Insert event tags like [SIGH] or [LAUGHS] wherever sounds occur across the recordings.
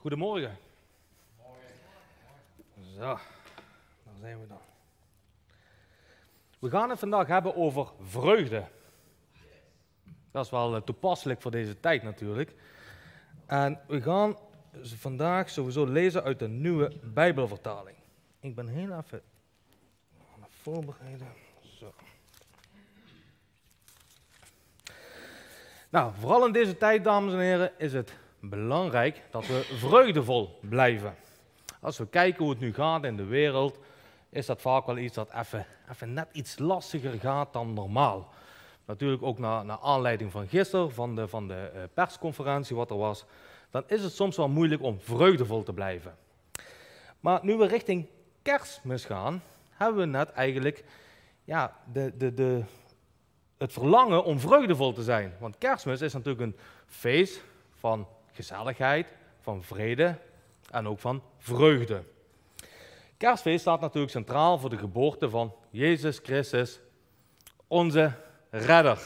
Goedemorgen. Zo, daar zijn we dan. We gaan het vandaag hebben over vreugde. Dat is wel eh, toepasselijk voor deze tijd natuurlijk. En we gaan vandaag sowieso lezen uit de nieuwe Bijbelvertaling. Ik ben heel even aan het voorbereiden. Zo. Nou, vooral in deze tijd, dames en heren, is het belangrijk dat we vreugdevol blijven. Als we kijken hoe het nu gaat in de wereld, is dat vaak wel iets dat even, even net iets lastiger gaat dan normaal. Natuurlijk ook naar, aanleiding van gisteren, van de, van de eh, persconferentie wat er was, dan is het soms wel moeilijk om vreugdevol te blijven. Maar nu we richting kerstmis gaan, hebben we net eigenlijk ja, de, de, de, het verlangen om vreugdevol te zijn. Want kerstmis is natuurlijk een feest van gezelligheid, van vrede en ook van vreugde. Kerstfeest staat natuurlijk centraal voor de geboorte van Jezus Christus, onze redder.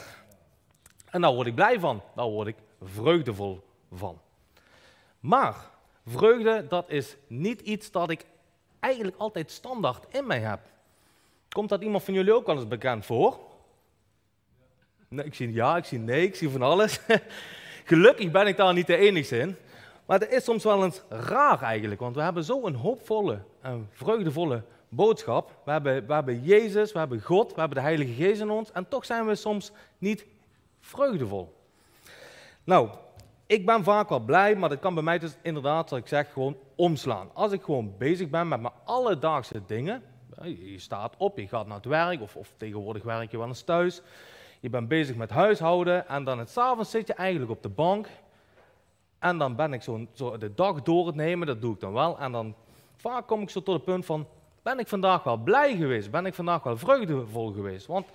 En daar word ik blij van, daar word ik vreugdevol van. Maar vreugde, dat is niet iets dat ik eigenlijk altijd standaard in mij heb. Komt dat iemand van jullie ook wel eens bekend voor? Nee, ik zie ja, ik zie nee, ik zie van alles. [LAUGHS] Gelukkig ben ik daar niet de enige in. Maar het is soms wel eens raar eigenlijk, want we hebben zo'n hoopvolle en vreugdevolle boodschap. We hebben, we hebben Jezus, we hebben God, we hebben de Heilige Geest in ons en toch zijn we soms niet vreugdevol. Nou, ik ben vaak wel blij, maar dat kan bij mij dus inderdaad, zoals ik zeg, gewoon omslaan. Als ik gewoon bezig ben met mijn alledaagse dingen, je staat op, je gaat naar het werk of, of tegenwoordig werk je wel eens thuis. Je bent bezig met huishouden en dan het s'avonds zit je eigenlijk op de bank. En dan ben ik zo, zo de dag door het nemen, dat doe ik dan wel. En dan vaak kom ik zo tot het punt van, ben ik vandaag wel blij geweest? Ben ik vandaag wel vreugdevol geweest? Want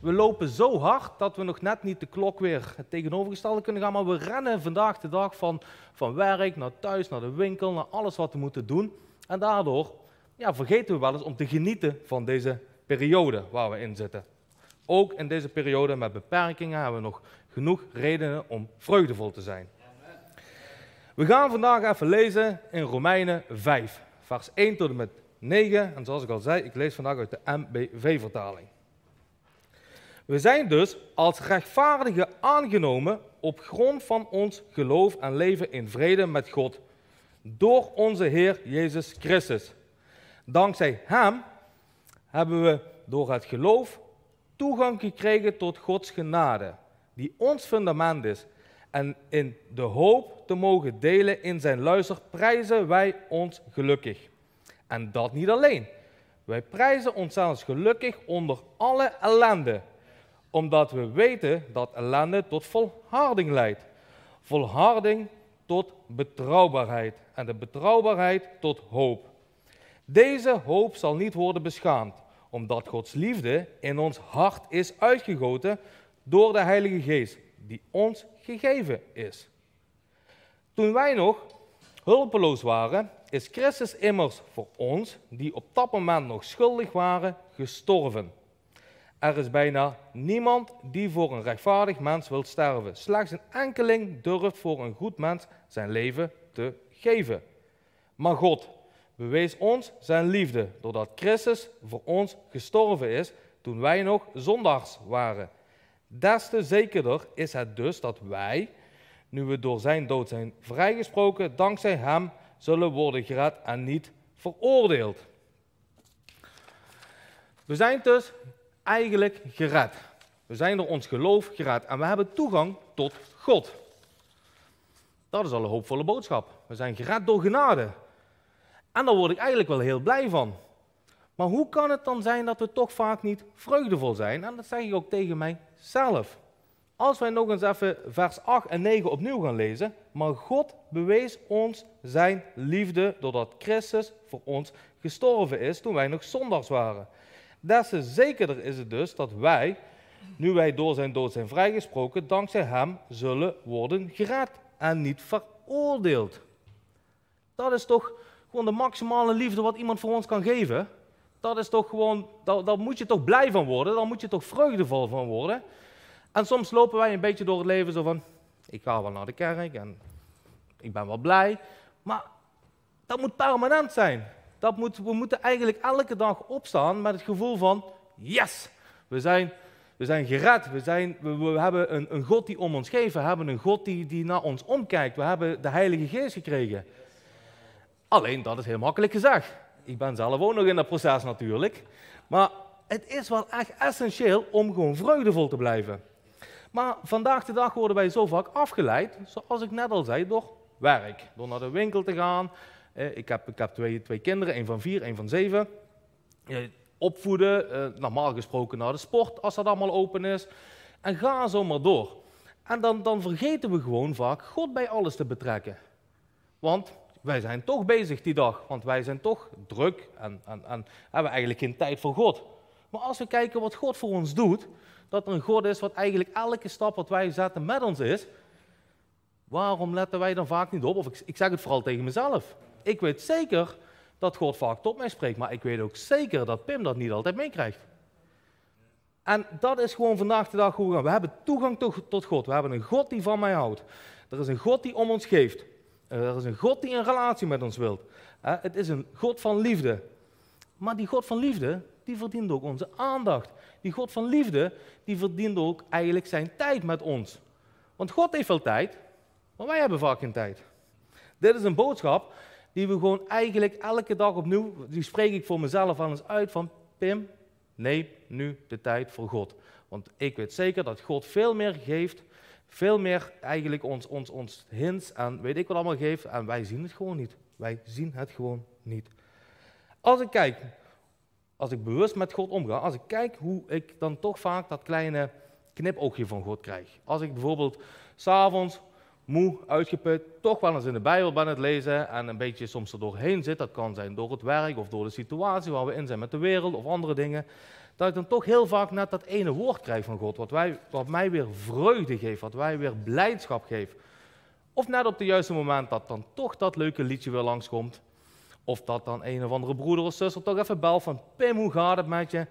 we lopen zo hard dat we nog net niet de klok weer het tegenovergestelde kunnen gaan. Maar we rennen vandaag de dag van, van werk naar thuis, naar de winkel, naar alles wat we moeten doen. En daardoor ja, vergeten we wel eens om te genieten van deze periode waar we in zitten. Ook in deze periode met beperkingen hebben we nog genoeg redenen om vreugdevol te zijn. We gaan vandaag even lezen in Romeinen 5, vers 1 tot en met 9. En zoals ik al zei, ik lees vandaag uit de MBV-vertaling. We zijn dus als rechtvaardigen aangenomen op grond van ons geloof en leven in vrede met God. Door onze Heer Jezus Christus. Dankzij Hem hebben we door het geloof toegang gekregen tot Gods genade, die ons fundament is. En in de hoop te mogen delen in zijn luister prijzen wij ons gelukkig. En dat niet alleen. Wij prijzen ons zelfs gelukkig onder alle ellende, omdat we weten dat ellende tot volharding leidt. Volharding tot betrouwbaarheid en de betrouwbaarheid tot hoop. Deze hoop zal niet worden beschaamd, omdat Gods liefde in ons hart is uitgegoten door de Heilige Geest, die ons gegeven is. Toen wij nog hulpeloos waren, is Christus immers voor ons, die op dat moment nog schuldig waren, gestorven. Er is bijna niemand die voor een rechtvaardig mens wil sterven. Slechts een enkeling durft voor een goed mens zijn leven te geven. Maar God bewees ons zijn liefde doordat Christus voor ons gestorven is toen wij nog zondags waren. Des te zekerder is het dus dat wij, nu we door zijn dood zijn vrijgesproken, dankzij hem zullen worden gered en niet veroordeeld. We zijn dus eigenlijk gered. We zijn door ons geloof gered en we hebben toegang tot God. Dat is al een hoopvolle boodschap. We zijn gered door genade. En daar word ik eigenlijk wel heel blij van. Maar hoe kan het dan zijn dat we toch vaak niet vreugdevol zijn? En dat zeg ik ook tegen mijzelf. Als wij nog eens even vers 8 en 9 opnieuw gaan lezen. Maar God bewees ons zijn liefde doordat Christus voor ons gestorven is toen wij nog zondags waren. Des te zekerder is het dus dat wij, nu wij door zijn dood zijn vrijgesproken, dankzij hem zullen worden gered en niet veroordeeld. Dat is toch gewoon de maximale liefde wat iemand voor ons kan geven. Dat is toch gewoon, daar, moet je toch blij van worden, daar moet je toch vreugdevol van worden. En soms lopen wij een beetje door het leven zo van, ik ga wel naar de kerk en ik ben wel blij. Maar dat moet permanent zijn. Dat moet, we moeten eigenlijk elke dag opstaan met het gevoel van, yes, we zijn, we zijn gered. We, zijn, we, hebben een, een, God die om ons geeft. We hebben een God die, die naar ons omkijkt. We hebben de Heilige Geest gekregen. Alleen, dat is heel makkelijk gezegd. Ik ben zelf ook nog in dat proces natuurlijk. Maar het is wel echt essentieel om gewoon vreugdevol te blijven. Maar vandaag de dag worden wij zo vaak afgeleid, zoals ik net al zei, door werk. Door naar de winkel te gaan. Eh, ik heb, ik heb twee, twee kinderen, één van vier, één van zeven. Eh, opvoeden, eh, normaal gesproken naar de sport als dat allemaal open is. En ga zo maar door. En dan, dan vergeten we gewoon vaak God bij alles te betrekken. Want wij zijn toch bezig die dag, want wij zijn toch druk en, en, en hebben eigenlijk geen tijd voor God. Maar als we kijken wat God voor ons doet, dat er een God is wat eigenlijk elke stap wat wij zetten met ons is, waarom letten wij dan vaak niet op? Of ik, ik zeg het vooral tegen mezelf. Ik weet zeker dat God vaak tot mij spreekt, maar ik weet ook zeker dat Pim dat niet altijd meekrijgt. En dat is gewoon vandaag de dag hoe we gaan. We hebben toegang tot God. We hebben een God die van mij houdt. Er is een God die om ons geeft. Er is een God die een relatie met ons wilt. Het is een God van liefde. Maar die God van liefde, die verdient ook onze aandacht. Die God van liefde, die verdient ook eigenlijk zijn tijd met ons. Want God heeft wel tijd, maar wij hebben vaak geen tijd. Dit is een boodschap die we gewoon eigenlijk elke dag opnieuw, die spreek ik voor mezelf al eens uit van Pim, neem nu de tijd voor God. Want ik weet zeker dat God veel meer geeft, veel meer eigenlijk ons, ons, ons hints en weet ik wat allemaal geeft en wij zien het gewoon niet. Wij zien het gewoon niet. Als ik kijk, als ik bewust met God omga, als ik kijk hoe ik dan toch vaak dat kleine knipoogje van God krijg. Als ik bijvoorbeeld s'avonds moe, uitgeput, toch wel eens in de Bijbel ben het lezen en een beetje soms er doorheen zit. Dat kan zijn door het werk of door de situatie waar we in zijn met de wereld of andere dingen. Dat ik dan toch heel vaak net dat ene woord krijg van God, wat, wij, wat mij weer vreugde geeft, wat mij weer blijdschap geeft. Of net op het juiste moment dat dan toch dat leuke liedje weer langskomt. Of dat dan een of andere broeder of zuster toch even belt van Pim, hoe gaat het met je?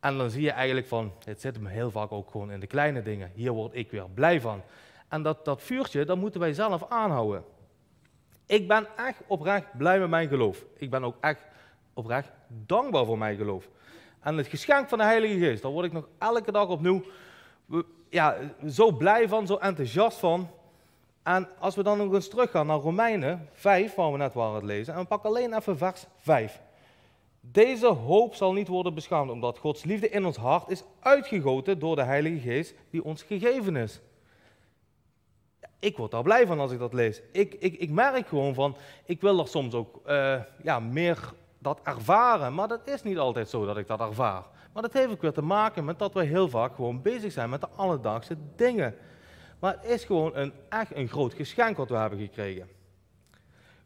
En dan zie je eigenlijk van, het zit hem heel vaak ook gewoon in de kleine dingen. Hier word ik weer blij van. En dat, dat vuurtje, dat moeten wij zelf aanhouden. Ik ben echt oprecht blij met mijn geloof. Ik ben ook echt oprecht dankbaar voor mijn geloof. En het geschenk van de Heilige Geest, daar word ik nog elke dag opnieuw ja, zo blij van, zo enthousiast van. En als we dan nog eens teruggaan naar Romeinen 5, waar we net waren het lezen, en we pakken alleen even vers 5. Deze hoop zal niet worden beschaamd, omdat Gods liefde in ons hart is uitgegoten door de Heilige Geest die ons gegeven is ik word daar blij van als ik dat lees. Ik, ik, ik merk gewoon van, ik wil er soms ook uh, ja, meer dat ervaren, maar dat is niet altijd zo dat ik dat ervaar. Maar dat heeft ook weer te maken met dat we heel vaak gewoon bezig zijn met de alledaagse dingen. Maar het is gewoon een, echt een groot geschenk wat we hebben gekregen.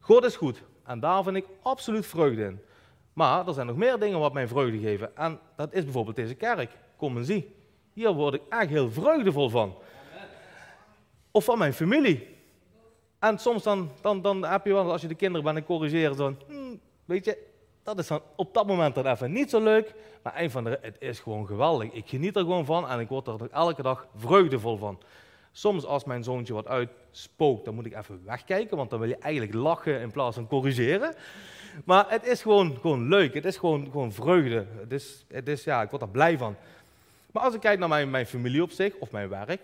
God is goed en daar vind ik absoluut vreugde in. Maar er zijn nog meer dingen wat mij vreugde geven. En dat is bijvoorbeeld deze kerk. Kom en zie. Hier word ik echt heel vreugdevol van of van mijn familie. En soms dan, dan, dan heb je wel, als je de kinderen bent en corrigeert, dan, hmm, weet je, dat is op dat moment dan even niet zo leuk. Maar een van de, het is gewoon geweldig. Ik geniet er gewoon van en ik word er elke dag vreugdevol van. Soms als mijn zoontje wat uitspookt, dan moet ik even wegkijken, want dan wil je eigenlijk lachen in plaats van corrigeren. Maar het is gewoon, gewoon leuk, het is gewoon, gewoon vreugde. Het is, het is, ja, ik word er blij van. Maar als ik kijk naar mijn, mijn familie op zich, of mijn werk,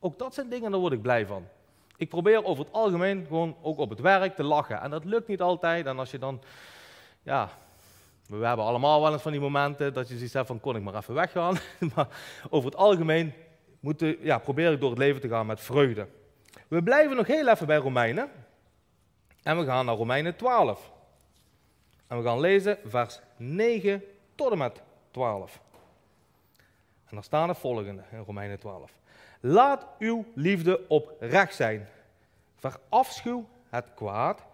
ook dat zijn dingen, daar word ik blij van. Ik probeer over het algemeen gewoon ook op het werk te lachen. En dat lukt niet altijd. En als je dan, ja, we hebben allemaal wel eens van die momenten dat je zoiets van, kon ik maar even weggaan. [LAUGHS] maar over het algemeen moeten, ja, probeer ik door het leven te gaan met vreugde. We blijven nog heel even bij Romeinen. En we gaan naar Romeinen 12. En we gaan lezen vers 9 tot en met 12. En daar staan het volgende in Romeinen 12. Laat uw liefde oprecht zijn. Verafschuw het kwaad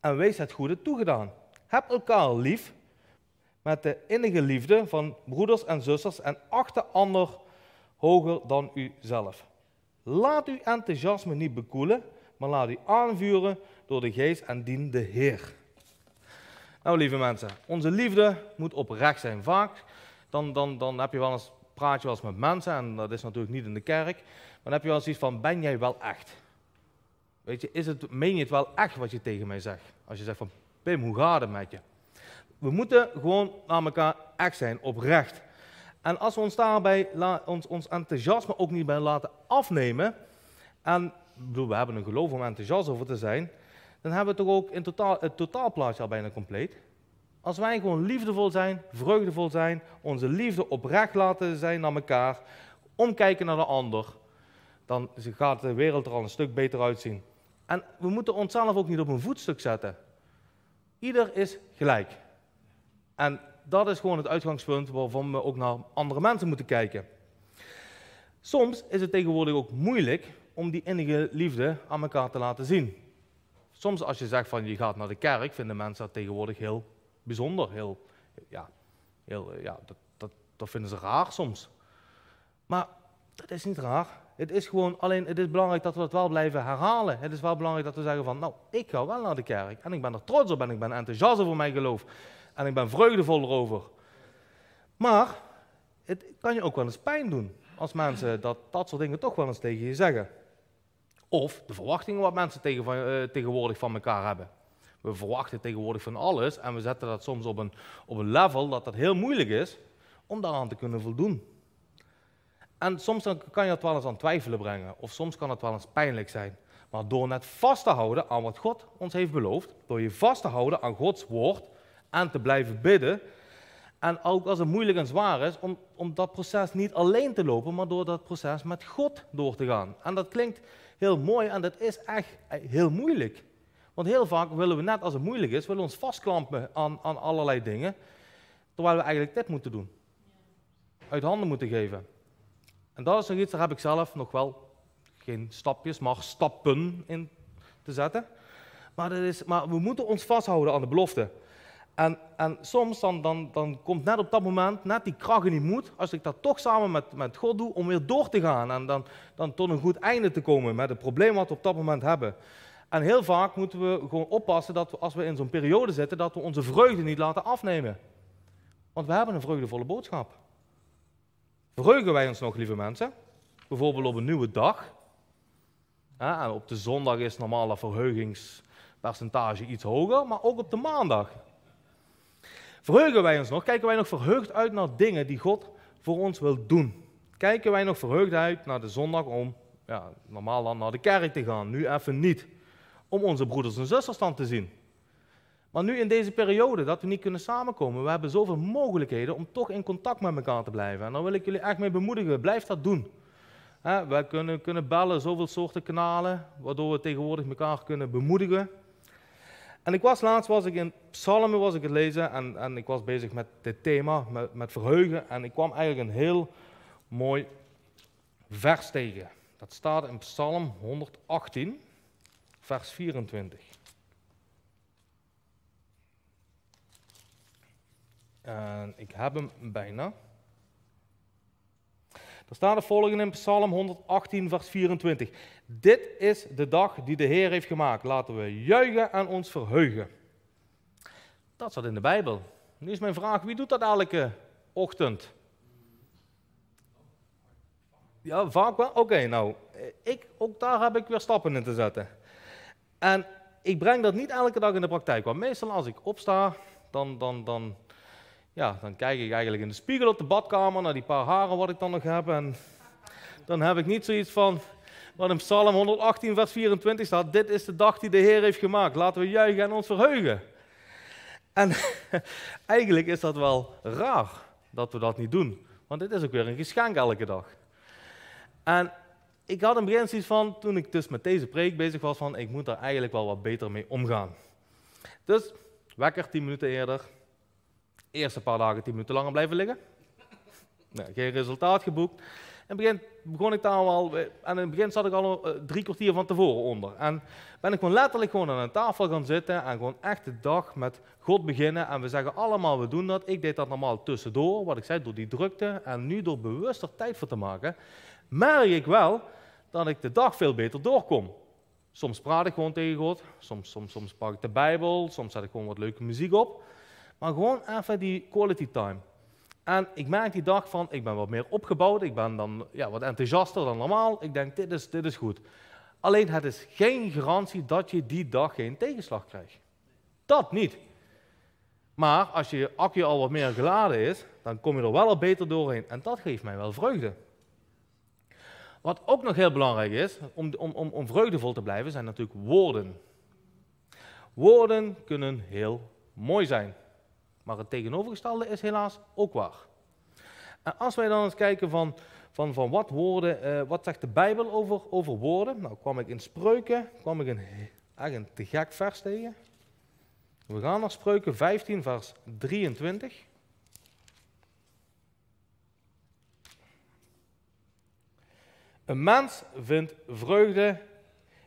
en wees het goede toegedaan. Heb elkaar lief met de innige liefde van broeders en zusters en acht de ander hoger dan uzelf. Laat uw enthousiasme niet bekoelen, maar laat u aanvuren door de geest en dien de Heer. Nou, lieve mensen, onze liefde moet oprecht zijn. Vaak dan, dan, dan heb je wel eens praat je wel eens met mensen, en dat is natuurlijk niet in de kerk, maar dan heb je wel eens iets van, ben jij wel echt? weet je, is het, meen je het wel echt wat je tegen mij zegt? Als je zegt van, Pim, hoe gaat het met je? We moeten gewoon naar elkaar echt zijn, oprecht. En als we ons daarbij ons, ons enthousiasme ook niet bij laten afnemen, en we hebben een geloof om enthousiast over te zijn, dan hebben we toch ook in totaal, het totaalplaatje al bijna compleet. Als wij gewoon liefdevol zijn, vreugdevol zijn, onze liefde oprecht laten zijn naar elkaar, omkijken naar de ander, dan gaat de wereld er al een stuk beter uitzien. En we moeten onszelf ook niet op een voetstuk zetten. Ieder is gelijk. En dat is gewoon het uitgangspunt waarvan we ook naar andere mensen moeten kijken. Soms is het tegenwoordig ook moeilijk om die innige liefde aan elkaar te laten zien. Soms als je zegt van je gaat naar de kerk, vinden mensen dat tegenwoordig heel bijzonder. Heel, ja, heel, ja, dat, dat, dat vinden ze raar soms. Maar dat is niet raar. Het is gewoon, alleen het is belangrijk dat we dat wel blijven herhalen. Het is wel belangrijk dat we zeggen van, nou, ik ga wel naar de kerk. En ik ben er trots op en ik ben enthousiast over mijn geloof. En ik ben vreugdevol erover. Maar het kan je ook wel eens pijn doen als mensen dat, dat soort dingen toch wel eens tegen je zeggen. Of de verwachtingen wat mensen uh, tegenwoordig van elkaar hebben. We verwachten tegenwoordig van alles en we zetten dat soms op een, op een level dat dat heel moeilijk is om daaraan te kunnen voldoen. En soms kan je het wel eens aan twijfelen brengen, of soms kan het wel eens pijnlijk zijn. Maar door net vast te houden aan wat God ons heeft beloofd, door je vast te houden aan Gods woord en te blijven bidden, en ook als het moeilijk en zwaar is, om, om dat proces niet alleen te lopen, maar door dat proces met God door te gaan. En dat klinkt heel mooi en dat is echt heel moeilijk. Want heel vaak willen we net als het moeilijk is, willen we ons vastklampen aan, aan allerlei dingen, terwijl we eigenlijk dit moeten doen. Uit handen moeten geven. En dat is nog iets, daar heb ik zelf nog wel geen stapjes, maar stappen in te zetten. Maar, is, maar we moeten ons vasthouden aan de belofte. En, en soms dan, dan, dan komt net op dat moment net die kracht en die moed, als ik dat toch samen met, met God doe, om weer door te gaan en dan, dan tot een goed einde te komen met het probleem wat we op dat moment hebben. En heel vaak moeten we gewoon oppassen dat we, als we in zo'n periode zitten, dat we onze vreugde niet laten afnemen. Want we hebben een vreugdevolle boodschap. Verheugen wij ons nog, lieve mensen? Bijvoorbeeld op een nieuwe dag. op de zondag is normaal dat verheugingspercentage iets hoger, maar ook op de maandag. Verheugen wij ons nog? Kijken wij nog verheugd uit naar dingen die God voor ons wil doen? Kijken wij nog verheugd uit naar de zondag om ja, normaal dan naar de kerk te gaan? Nu even niet. Om onze broeders en zusters dan te zien. Maar nu in deze periode dat we niet kunnen samenkomen, we hebben zoveel mogelijkheden om toch in contact met elkaar te blijven. En daar wil ik jullie echt mee bemoedigen. Blijf dat doen. He, wij kunnen, kunnen bellen, zoveel soorten kanalen, waardoor we tegenwoordig elkaar kunnen bemoedigen. En ik was laatst was ik in Psalmen was ik het lezen en, en ik was bezig met dit thema, met, met verheugen. En ik kwam eigenlijk een heel mooi vers tegen. Dat staat in Psalm 118, vers 24. En ik heb hem bijna. Er staat het volgende in Psalm 118, vers 24. Dit is de dag die de Heer heeft gemaakt. Laten we juichen en ons verheugen. Dat staat in de Bijbel. Nu is mijn vraag, wie doet dat elke ochtend? Ja, vaak wel? Oké, nou, ik, ook daar heb ik weer stappen in te zetten. En ik breng dat niet elke dag in de praktijk, want meestal als ik opsta, dan, dan, dan ja, dan kijk ik eigenlijk in de spiegel op de badkamer naar die paar haren wat ik dan nog heb. En dan heb ik niet zoiets van, wat in Psalm 118, vers 24 staat, dit is de dag die de Heer heeft gemaakt. Laten we juichen en ons verheugen. En [LAUGHS] eigenlijk is dat wel raar dat we dat niet doen. Want dit is ook weer een geschenk elke dag. En ik had een begin zoiets van, toen ik dus met deze preek bezig was, van ik moet daar eigenlijk wel wat beter mee omgaan. Dus, wekker 10 minuten eerder, Eerste paar dagen tien minuten langer blijven liggen. [LAUGHS] Geen resultaat geboekt. En begin begon ik daar al, en in het begin zat ik al uh, drie kwartier van tevoren onder. En ben ik gewoon letterlijk gewoon aan een tafel gaan zitten en gewoon echt de dag met God beginnen. En we zeggen allemaal, we doen dat. Ik deed dat normaal tussendoor, wat ik zei, door die drukte. En nu door bewuster tijd voor te maken, merk ik wel dat ik de dag veel beter doorkom. Soms praat ik gewoon tegen God, soms, soms, soms pak ik de Bijbel, soms zet ik gewoon wat leuke muziek op. Maar gewoon even die quality time. En ik merk die dag van, ik ben wat meer opgebouwd, ik ben dan ja, wat enthousiaster dan normaal. Ik denk, dit is, dit is goed. Alleen het is geen garantie dat je die dag geen tegenslag krijgt. Dat niet. Maar als je accu al wat meer geladen is, dan kom je er wel al beter doorheen. En dat geeft mij wel vreugde. Wat ook nog heel belangrijk is, om, om, om, om vreugdevol te blijven, zijn natuurlijk woorden. Woorden kunnen heel mooi zijn. Maar het tegenovergestelde is helaas ook waar. En als wij dan eens kijken van, van, van wat woorden, uh, wat zegt de Bijbel over, over woorden? Nou kwam ik in Spreuken, kwam ik een, echt een te gek vers tegen. We gaan naar Spreuken 15, vers 23. Een mens vindt vreugde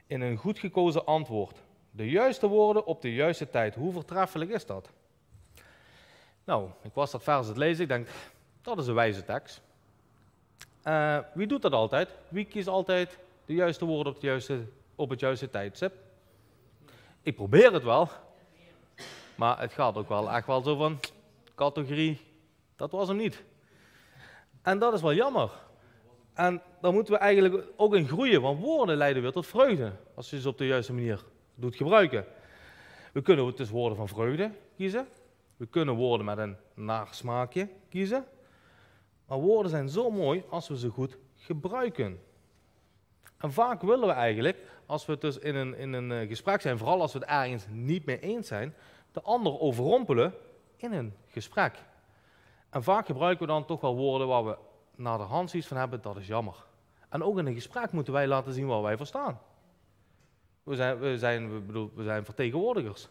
in een goed gekozen antwoord. De juiste woorden op de juiste tijd. Hoe voortreffelijk is dat? Nou, ik was dat vers het lezen. Ik denk, dat is een wijze tekst. Uh, wie doet dat altijd? Wie kiest altijd de juiste woorden op, de juiste, op het juiste tijdstip? Ik probeer het wel. Maar het gaat ook wel echt wel zo van categorie, dat was hem niet. En dat is wel jammer. En daar moeten we eigenlijk ook in groeien, want woorden leiden weer tot vreugde. Als je ze op de juiste manier doet gebruiken. We kunnen dus woorden van vreugde kiezen. We kunnen woorden met een nasmaakje kiezen. Maar woorden zijn zo mooi als we ze goed gebruiken. En vaak willen we eigenlijk, als we dus in een, in een eh, gesprek zijn, vooral als we het ergens niet mee eens zijn, de ander overrompelen in een gesprek. En vaak gebruiken we dan toch wel woorden waar we naar de hand zoiets van hebben, dat is jammer. En ook in een gesprek moeten wij laten zien waar wij voor staan. We zijn, we zijn, we bedoel, we zijn vertegenwoordigers.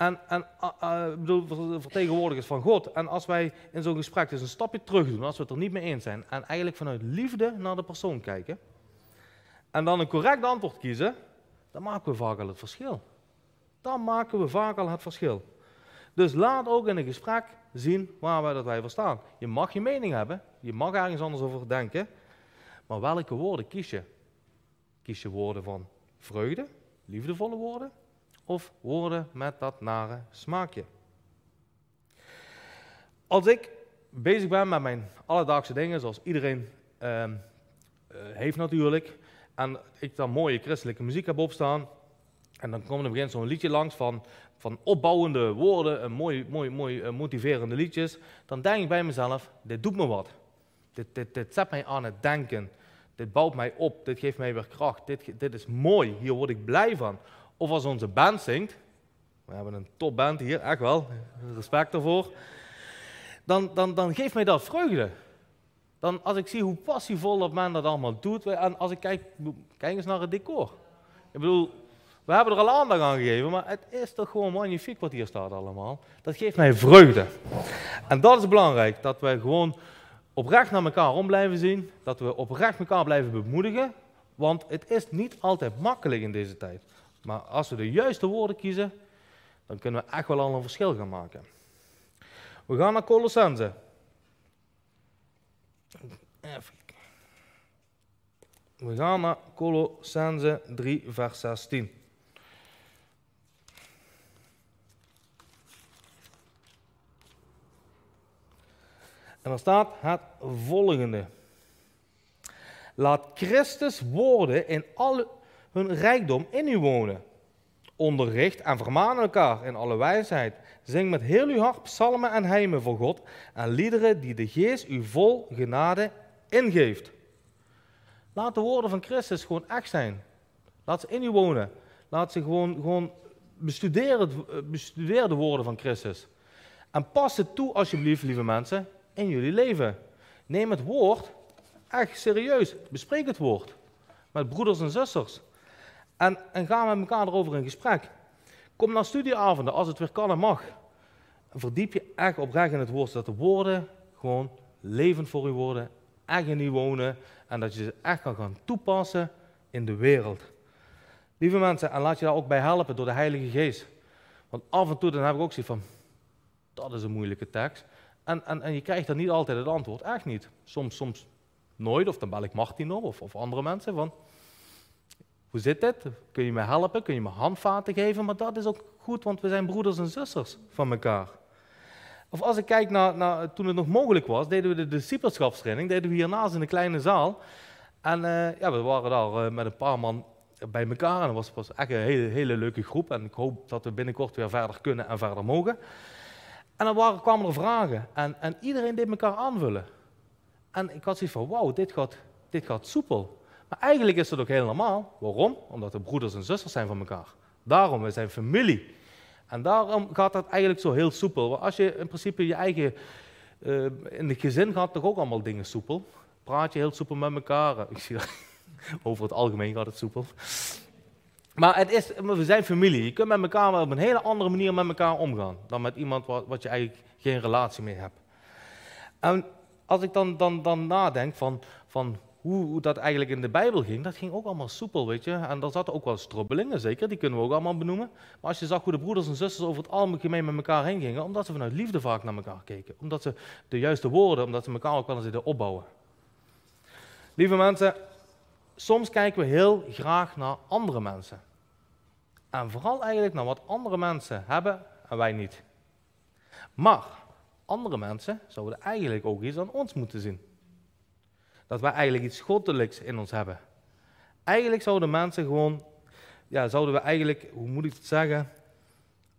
En, en uh, bedoel, vertegenwoordigers van God. En als wij in zo'n gesprek dus een stapje terug doen, als we het er niet mee eens zijn, en eigenlijk vanuit liefde naar de persoon kijken, en dan een correct antwoord kiezen, dan maken we vaak al het verschil. Dan maken we vaak al het verschil. Dus laat ook in een gesprek zien waar wij dat wij voor staan. Je mag je mening hebben, je mag ergens anders over denken, maar welke woorden kies je? Kies je woorden van vreugde, liefdevolle woorden, of woorden met dat nare smaakje? Als ik bezig ben met mijn alledaagse dingen, zoals iedereen uh, heeft natuurlijk, en ik dan mooie christelijke muziek heb opstaan, en dan komt er begin zo'n liedje langs van, van opbouwende woorden, een mooi, mooi, mooi uh, motiverende liedjes, dan denk ik bij mezelf, dit doet me wat. Dit, dit, dit zet mij aan het denken. Dit bouwt mij op, dit geeft mij weer kracht. Dit, dit is mooi, hier word ik blij van. Of als onze band zingt, we hebben een topband hier, echt wel, respect ervoor. Dan, dan, dan geeft mij dat vreugde. Dan, als ik zie hoe passievol dat men dat allemaal doet, en als ik kijk, kijk eens naar het decor. Ik bedoel, we hebben er al aandacht aan gegeven, maar het is toch gewoon magnifiek wat hier staat allemaal. Dat geeft mij vreugde. En dat is belangrijk, dat wij gewoon oprecht naar elkaar om blijven zien, dat we oprecht elkaar blijven bemoedigen, want het is niet altijd makkelijk in deze tijd. Maar als we de juiste woorden kiezen, dan kunnen we echt wel al een verschil gaan maken. We gaan naar Colossense. We gaan naar Colossense 3, vers 16. En er staat het volgende. Laat Christus woorden in al hun rijkdom in u wonen. Onderricht en vermaan elkaar in alle wijsheid. Zing met heel uw hart psalmen en heimen voor God en liederen die de geest u vol genade ingeeft. Laat de woorden van Christus gewoon echt zijn. Laat ze in u wonen. Laat ze gewoon, gewoon bestuderen, bestudeer de woorden van Christus. En pas het toe, alsjeblieft, lieve mensen, in jullie leven. Neem het woord echt serieus. Bespreek het woord met broeders en zusters. En, en ga met elkaar erover in gesprek. Kom naar studieavonden als het weer kan en mag. verdiep je echt oprecht in het woord, zodat de woorden gewoon levend voor u worden, echt in u wonen en dat je ze echt kan gaan toepassen in de wereld. Lieve mensen, en laat je daar ook bij helpen door de Heilige Geest. Want af en toe dan heb ik ook zoiets van, dat is een moeilijke tekst. En, en, en je krijgt dan niet altijd het antwoord, echt niet. Soms, soms nooit, of dan bel ik Martin op, of, of andere mensen van, hoe zit dit? Kun je me helpen? Kun je me handvaten geven? Maar dat is ook goed, want we zijn broeders en zusters van elkaar. Of als ik kijk naar, naar toen het nog mogelijk was, deden we de discipelschapstraining, deden we hiernaast in een kleine zaal. En uh, ja, we waren daar uh, met een paar man bij elkaar. En dat was, was echt een hele, hele leuke groep. En ik hoop dat we binnenkort weer verder kunnen en verder mogen. En dan waren, kwamen er vragen. En, en iedereen deed elkaar aanvullen. En ik had zoiets van, wauw, dit gaat, dit gaat soepel. Maar eigenlijk is dat ook heel normaal. Waarom? Omdat we broeders en zusters zijn van elkaar. Daarom, we zijn familie. En daarom gaat dat eigenlijk zo heel soepel. Want als je in principe je eigen, uh, in het gezin gaat toch ook allemaal dingen soepel. Praat je heel soepel met elkaar. [LAUGHS] Ik over het algemeen gaat het soepel. Maar het is, we zijn familie. Je kunt met elkaar op een hele andere manier met elkaar omgaan. Dan met iemand wat, wat je eigenlijk geen relatie mee hebt. En als ik dan, dan, dan nadenk van, van hoe, dat eigenlijk in de Bijbel ging, dat ging ook allemaal soepel, weet je. En daar zaten ook wel strubbelingen, zeker, die kunnen we ook allemaal benoemen. Maar als je zag hoe de broeders en zusters over het algemeen met elkaar heen gingen, omdat ze vanuit liefde vaak naar elkaar keken. Omdat ze de juiste woorden, omdat ze elkaar ook wel eens deden opbouwen. Lieve mensen, soms kijken we heel graag naar andere mensen. En vooral eigenlijk naar wat andere mensen hebben en wij niet. Maar andere mensen zouden eigenlijk ook iets aan ons moeten zien. Dat wij eigenlijk iets goddelijks in ons hebben. Eigenlijk zouden mensen gewoon, ja, zouden we eigenlijk, hoe moet ik het zeggen?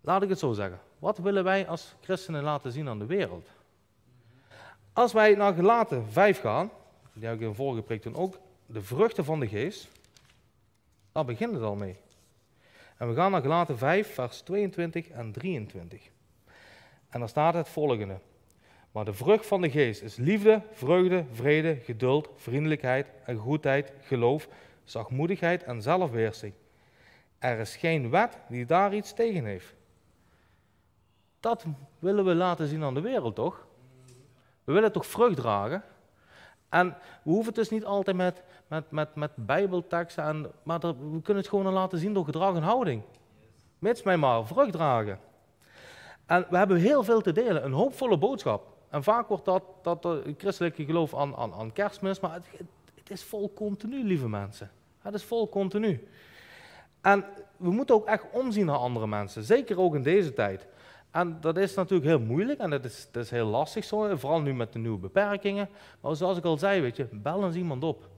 Laat ik het zo zeggen. Wat willen wij als christenen laten zien aan de wereld? Als wij naar gelaten 5 gaan, die heb ik in vorige preek toen ook, de vruchten van de geest, daar begint het al mee. En we gaan naar gelaten 5, vers 22 en 23. En daar staat het volgende. Maar de vrucht van de geest is liefde, vreugde, vrede, geduld, vriendelijkheid en goedheid, geloof, zachtmoedigheid en zelfbeheersing. Er is geen wet die daar iets tegen heeft. Dat willen we laten zien aan de wereld, toch? We willen toch vrucht dragen? En we hoeven het dus niet altijd met, met, met, met bijbelteksten, en, maar we kunnen het gewoon laten zien door gedrag en houding. Mits mij maar vrucht dragen. En we hebben heel veel te delen, een hoopvolle boodschap. En vaak wordt dat, dat christelijke geloof aan, aan, aan kerstmis, maar het, het, is vol continu, lieve mensen. Het is vol continu. En we moeten ook echt omzien naar andere mensen, zeker ook in deze tijd. En dat is natuurlijk heel moeilijk en dat is, dat is heel lastig zo, vooral nu met de nieuwe beperkingen. Maar zoals ik al zei, weet je, bel eens iemand op.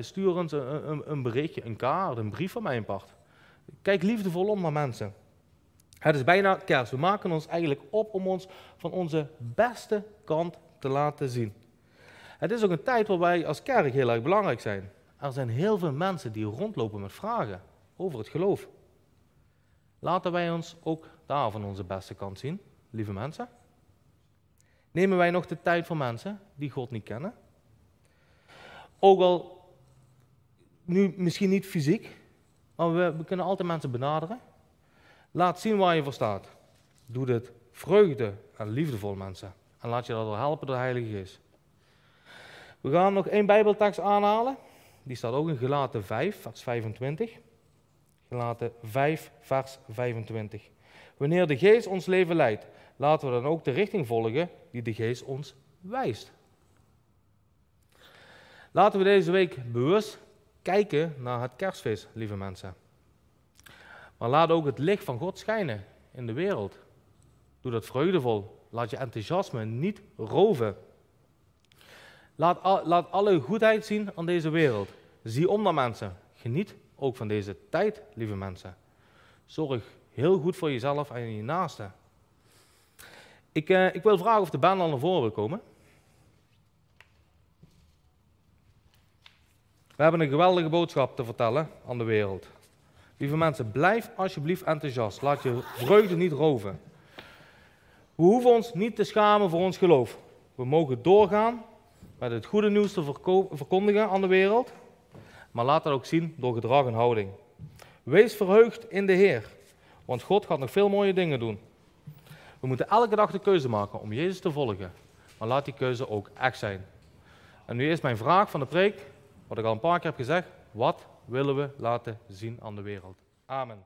stuur eens een, een, een, berichtje, een kaart, een brief van mijn part. Kijk liefdevol om naar mensen. Het is bijna kerst. We maken ons eigenlijk op om ons van onze beste kant te laten zien. Het is ook een tijd waar wij als kerk heel erg belangrijk zijn. Er zijn heel veel mensen die rondlopen met vragen over het geloof. Laten wij ons ook daar van onze beste kant zien, lieve mensen. Nemen wij nog de tijd voor mensen die God niet kennen? Ook al nu misschien niet fysiek, maar we, we kunnen altijd mensen benaderen. Laat zien waar je voor staat. Doe dit vreugde en liefdevol, mensen. En laat je daardoor helpen door de Heilige Geest. We gaan nog één Bijbeltekst aanhalen. Die staat ook in Gelaten 5, vers 25. Gelaten 5, vers 25. Wanneer de Geest ons leven leidt, laten we dan ook de richting volgen die de Geest ons wijst. Laten we deze week bewust kijken naar het kerstfeest, lieve mensen. Maar laat ook het licht van God schijnen in de wereld. Doe dat vreugdevol. Laat je enthousiasme niet roven. Laat, laat alle goedheid zien aan deze wereld. Zie om naar mensen. Geniet ook van deze tijd, lieve mensen. Zorg heel goed voor jezelf en je naasten. Ik, eh, ik wil vragen of de baan al naar voren wil komen. We hebben een geweldige boodschap te vertellen aan de wereld. Lieve mensen, blijf alsjeblieft enthousiast. Laat je vreugde niet roven. We hoeven ons niet te schamen voor ons geloof. We mogen doorgaan met het goede nieuws te verkondigen aan de wereld. Maar laat dat ook zien door gedrag en houding. Wees verheugd in de Heer, want God gaat nog veel mooie dingen doen. We moeten elke dag de keuze maken om Jezus te volgen. Maar laat die keuze ook echt zijn. En nu is mijn vraag van de preek, wat ik al een paar keer heb gezegd. Wat willen we laten zien aan de wereld. Amen.